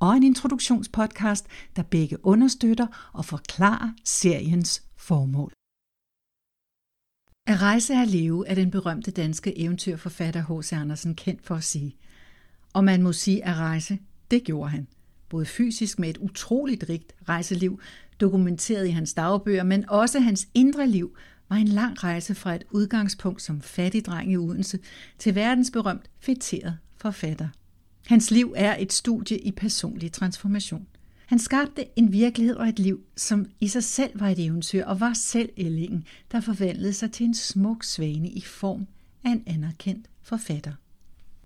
og en introduktionspodcast, der begge understøtter og forklarer seriens formål. At rejse er leve er den berømte danske eventyrforfatter H.C. Andersen kendt for at sige. Og man må sige at rejse, det gjorde han. Både fysisk med et utroligt rigt rejseliv, dokumenteret i hans dagbøger, men også hans indre liv var en lang rejse fra et udgangspunkt som fattig dreng i Odense til verdensberømt fætteret forfatter. Hans liv er et studie i personlig transformation. Han skabte en virkelighed og et liv, som i sig selv var et eventyr og var selv ællingen, der forvandlede sig til en smuk svane i form af en anerkendt forfatter.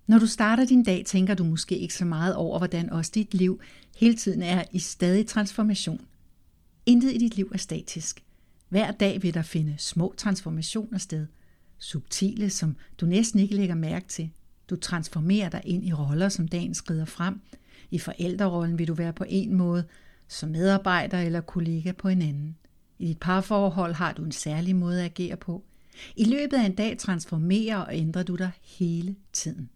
Når du starter din dag, tænker du måske ikke så meget over, hvordan også dit liv hele tiden er i stadig transformation. Intet i dit liv er statisk. Hver dag vil der finde små transformationer sted. Subtile, som du næsten ikke lægger mærke til – du transformerer dig ind i roller, som dagen skrider frem. I forældrerollen vil du være på en måde, som medarbejder eller kollega på en anden. I dit parforhold har du en særlig måde at agere på. I løbet af en dag transformerer og ændrer du dig hele tiden.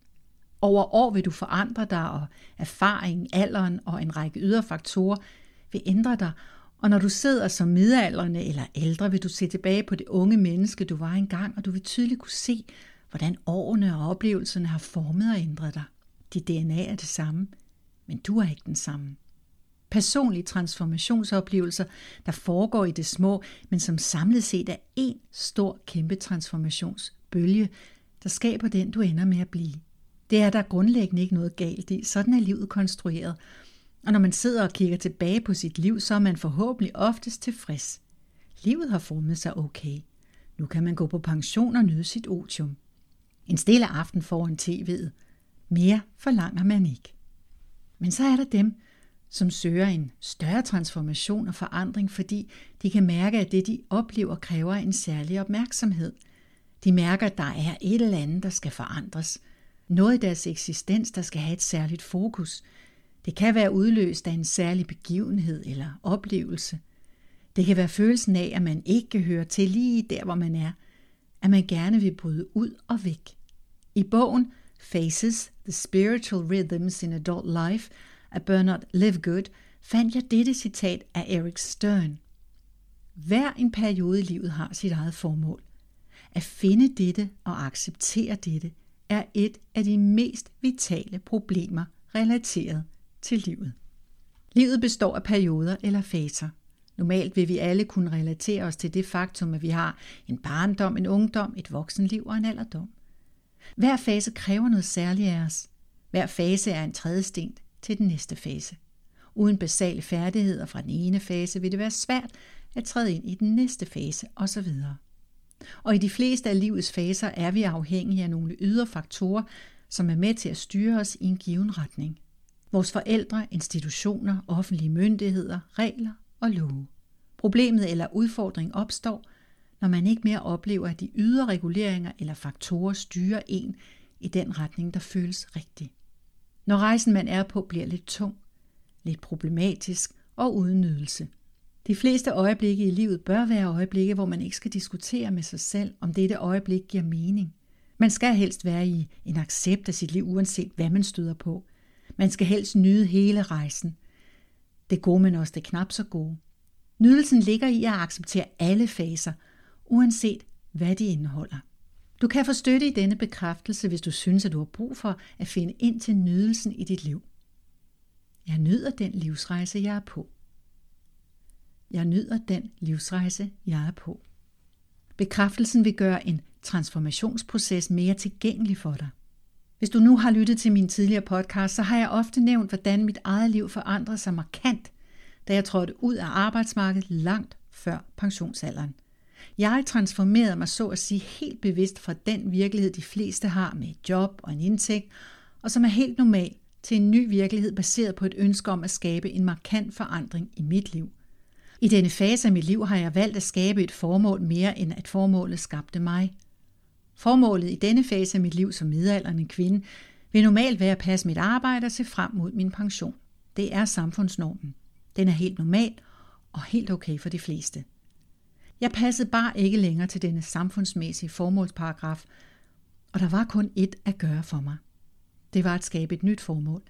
Over år vil du forandre dig, og erfaringen, alderen og en række ydre faktorer vil ændre dig, og når du sidder som midalderne eller ældre, vil du se tilbage på det unge menneske, du var engang, og du vil tydeligt kunne se, hvordan årene og oplevelserne har formet og ændret dig. Dit DNA er det samme, men du er ikke den samme. Personlige transformationsoplevelser, der foregår i det små, men som samlet set er en stor kæmpe transformationsbølge, der skaber den, du ender med at blive. Det er der grundlæggende ikke noget galt i. Sådan er livet konstrueret. Og når man sidder og kigger tilbage på sit liv, så er man forhåbentlig oftest tilfreds. Livet har formet sig okay. Nu kan man gå på pension og nyde sit otium. En stille aften foran tv'et. Mere forlanger man ikke. Men så er der dem, som søger en større transformation og forandring, fordi de kan mærke, at det, de oplever, kræver en særlig opmærksomhed. De mærker, at der er et eller andet, der skal forandres. Noget i deres eksistens, der skal have et særligt fokus. Det kan være udløst af en særlig begivenhed eller oplevelse. Det kan være følelsen af, at man ikke kan høre til lige der, hvor man er. At man gerne vil bryde ud og væk. I bogen Faces, The Spiritual Rhythms in Adult Life af Bernard Livgood fandt jeg dette citat af Eric Stern. Hver en periode i livet har sit eget formål. At finde dette og acceptere dette er et af de mest vitale problemer relateret til livet. Livet består af perioder eller faser. Normalt vil vi alle kunne relatere os til det faktum, at vi har en barndom, en ungdom, et voksenliv og en alderdom. Hver fase kræver noget særligt af os. Hver fase er en trædesten til den næste fase. Uden basale færdigheder fra den ene fase vil det være svært at træde ind i den næste fase osv. Og i de fleste af livets faser er vi afhængige af nogle ydre faktorer, som er med til at styre os i en given retning. Vores forældre, institutioner, offentlige myndigheder, regler og love. Problemet eller udfordring opstår, når man ikke mere oplever, at de ydre reguleringer eller faktorer styrer en i den retning, der føles rigtig. Når rejsen man er på bliver lidt tung, lidt problematisk og uden nydelse. De fleste øjeblikke i livet bør være øjeblikke, hvor man ikke skal diskutere med sig selv, om dette øjeblik giver mening. Man skal helst være i en accept af sit liv, uanset hvad man støder på. Man skal helst nyde hele rejsen. Det gode, men også det knap så gode. Nydelsen ligger i at acceptere alle faser – uanset hvad de indeholder. Du kan få støtte i denne bekræftelse, hvis du synes, at du har brug for at finde ind til nydelsen i dit liv. Jeg nyder den livsrejse, jeg er på. Jeg nyder den livsrejse, jeg er på. Bekræftelsen vil gøre en transformationsproces mere tilgængelig for dig. Hvis du nu har lyttet til min tidligere podcast, så har jeg ofte nævnt, hvordan mit eget liv forandrede sig markant, da jeg trådte ud af arbejdsmarkedet langt før pensionsalderen – jeg transformerede mig så at sige helt bevidst fra den virkelighed, de fleste har med et job og en indtægt, og som er helt normal, til en ny virkelighed baseret på et ønske om at skabe en markant forandring i mit liv. I denne fase af mit liv har jeg valgt at skabe et formål mere end at formålet skabte mig. Formålet i denne fase af mit liv som midaldrende kvinde vil normalt være at passe mit arbejde og se frem mod min pension. Det er samfundsnormen. Den er helt normal og helt okay for de fleste. Jeg passede bare ikke længere til denne samfundsmæssige formålsparagraf, og der var kun ét at gøre for mig. Det var at skabe et nyt formål.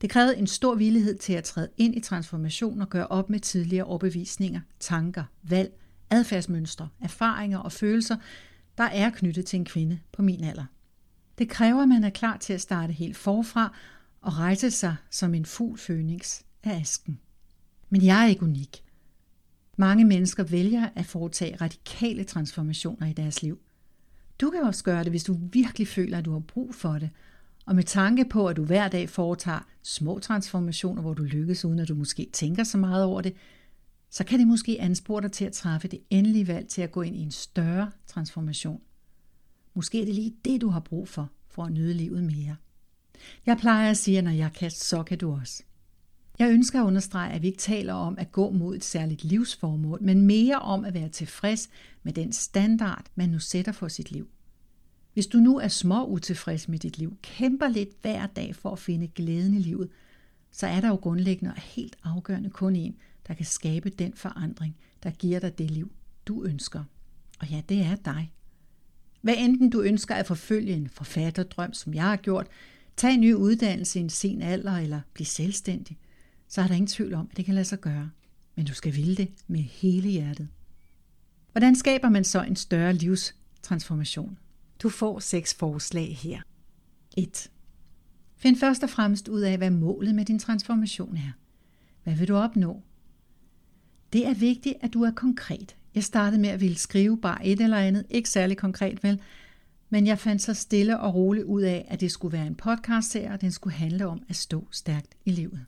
Det krævede en stor villighed til at træde ind i transformation og gøre op med tidligere overbevisninger, tanker, valg, adfærdsmønstre, erfaringer og følelser, der er knyttet til en kvinde på min alder. Det kræver, at man er klar til at starte helt forfra og rejse sig som en fugl fønix af asken. Men jeg er ikke unik. Mange mennesker vælger at foretage radikale transformationer i deres liv. Du kan også gøre det, hvis du virkelig føler, at du har brug for det, og med tanke på, at du hver dag foretager små transformationer, hvor du lykkes, uden at du måske tænker så meget over det, så kan det måske anspore dig til at træffe det endelige valg til at gå ind i en større transformation. Måske er det lige det, du har brug for, for at nyde livet mere. Jeg plejer at sige, at når jeg kan, så kan du også. Jeg ønsker at understrege, at vi ikke taler om at gå mod et særligt livsformål, men mere om at være tilfreds med den standard, man nu sætter for sit liv. Hvis du nu er små utilfreds med dit liv, kæmper lidt hver dag for at finde glæden i livet, så er der jo grundlæggende og helt afgørende kun en, der kan skabe den forandring, der giver dig det liv, du ønsker. Og ja, det er dig. Hvad enten du ønsker at forfølge en forfatterdrøm, som jeg har gjort, tage en ny uddannelse i en sen alder eller blive selvstændig, så er der ingen tvivl om, at det kan lade sig gøre. Men du skal ville det med hele hjertet. Hvordan skaber man så en større livstransformation? Du får seks forslag her. 1. Find først og fremmest ud af, hvad målet med din transformation er. Hvad vil du opnå? Det er vigtigt, at du er konkret. Jeg startede med at ville skrive bare et eller andet, ikke særlig konkret vel, men jeg fandt så stille og roligt ud af, at det skulle være en podcastserie, og den skulle handle om at stå stærkt i livet.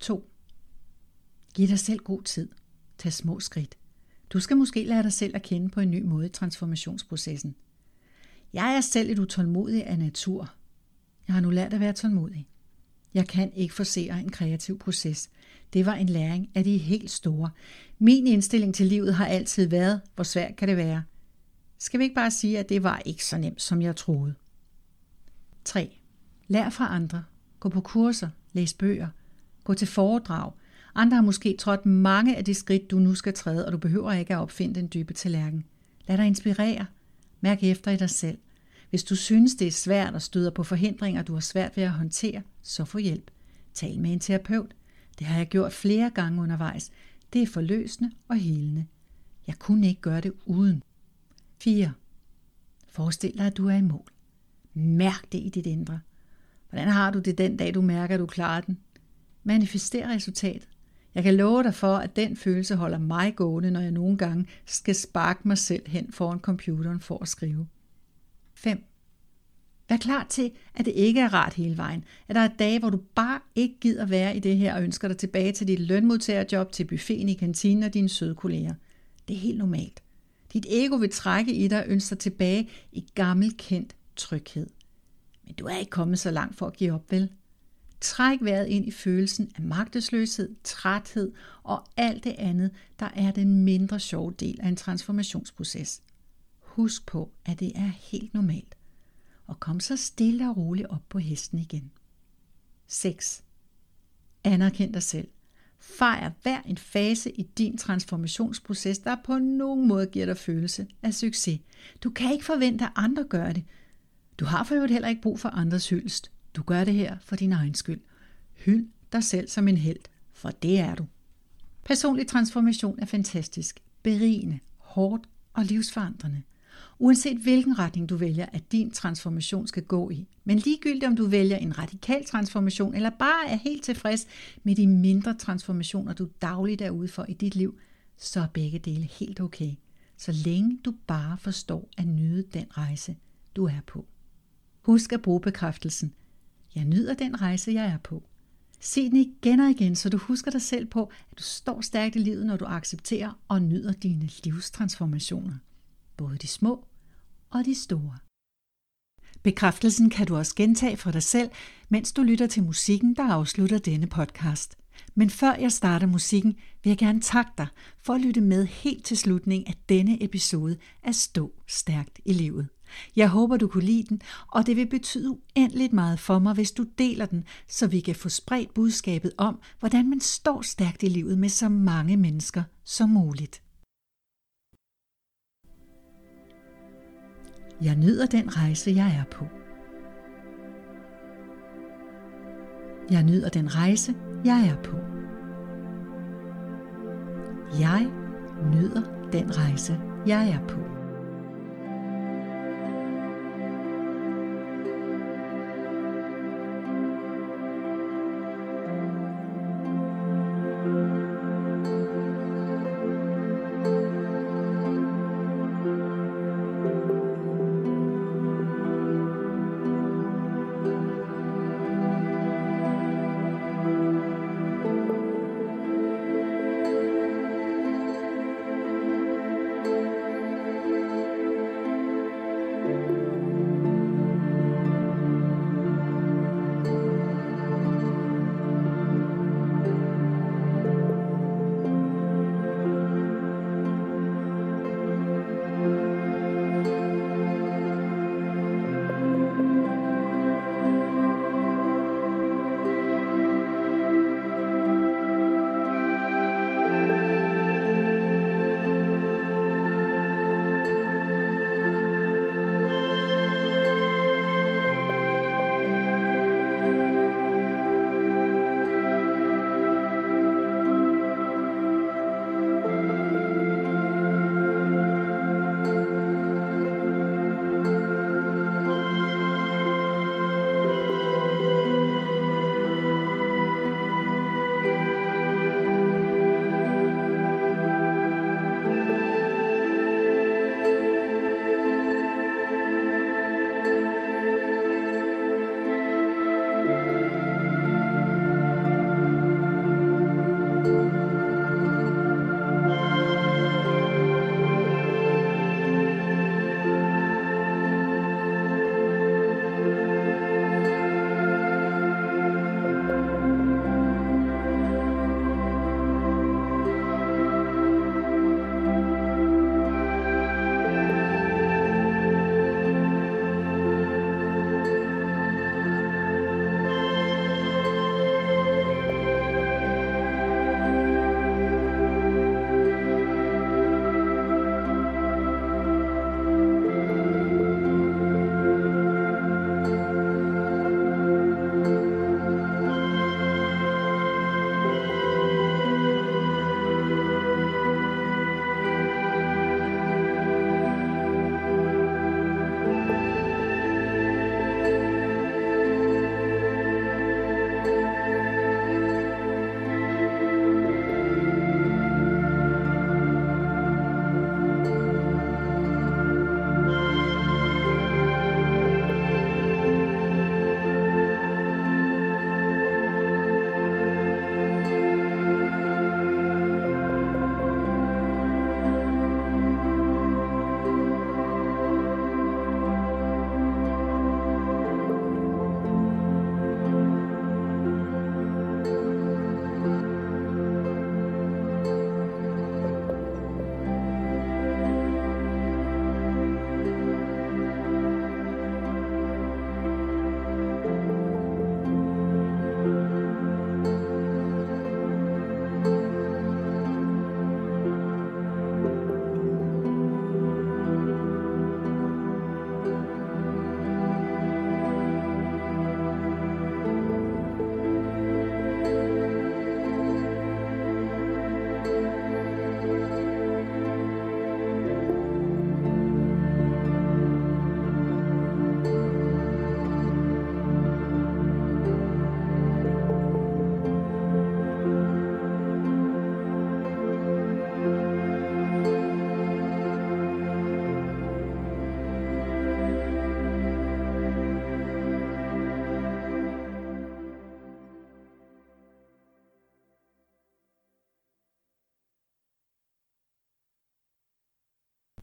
2. Giv dig selv god tid. Tag små skridt. Du skal måske lære dig selv at kende på en ny måde i transformationsprocessen. Jeg er selv et utålmodig af natur. Jeg har nu lært at være tålmodig. Jeg kan ikke forsere en kreativ proces. Det var en læring af de helt store. Min indstilling til livet har altid været, hvor svært kan det være. Skal vi ikke bare sige, at det var ikke så nemt, som jeg troede. 3. Lær fra andre. Gå på kurser. Læs bøger. Gå til foredrag. Andre har måske trådt mange af de skridt, du nu skal træde, og du behøver ikke at opfinde den dybe tallerken. Lad dig inspirere. Mærk efter i dig selv. Hvis du synes, det er svært og støder på forhindringer, du har svært ved at håndtere, så få hjælp. Tal med en terapeut. Det har jeg gjort flere gange undervejs. Det er forløsende og helende. Jeg kunne ikke gøre det uden. 4. Forestil dig, at du er i mål. Mærk det i dit indre. Hvordan har du det den dag, du mærker, at du klarer den? Manifester resultatet. Jeg kan love dig for, at den følelse holder mig gående, når jeg nogle gange skal sparke mig selv hen foran computeren for at skrive. 5. Vær klar til, at det ikke er rart hele vejen. At der er dage, hvor du bare ikke gider være i det her og ønsker dig tilbage til dit lønmodtagerjob, til buffeten i kantinen og dine søde kolleger. Det er helt normalt. Dit ego vil trække i dig og ønsker tilbage i gammel kendt tryghed. Men du er ikke kommet så langt for at give op, vel? Træk vejret ind i følelsen af magtesløshed, træthed og alt det andet, der er den mindre sjove del af en transformationsproces. Husk på, at det er helt normalt. Og kom så stille og roligt op på hesten igen. 6. Anerkend dig selv. Fejr hver en fase i din transformationsproces, der på nogen måde giver dig følelse af succes. Du kan ikke forvente, at andre gør det. Du har for øvrigt heller ikke brug for andres hyldest. Du gør det her for din egen skyld. Hyld dig selv som en held, for det er du. Personlig transformation er fantastisk, berigende, hårdt og livsforandrende. Uanset hvilken retning du vælger, at din transformation skal gå i. Men ligegyldigt om du vælger en radikal transformation, eller bare er helt tilfreds med de mindre transformationer, du dagligt er ude for i dit liv, så er begge dele helt okay. Så længe du bare forstår at nyde den rejse, du er på. Husk at bruge bekræftelsen. Jeg nyder den rejse, jeg er på. Se den igen og igen, så du husker dig selv på, at du står stærkt i livet, når du accepterer og nyder dine livstransformationer. Både de små og de store. Bekræftelsen kan du også gentage for dig selv, mens du lytter til musikken, der afslutter denne podcast. Men før jeg starter musikken, vil jeg gerne takke dig for at lytte med helt til slutningen af denne episode af Stå Stærkt i Livet. Jeg håber, du kunne lide den, og det vil betyde uendeligt meget for mig, hvis du deler den, så vi kan få spredt budskabet om, hvordan man står stærkt i livet med så mange mennesker som muligt. Jeg nyder den rejse, jeg er på. Jeg nyder den rejse, jeg er på. Jeg nyder den rejse, jeg er på.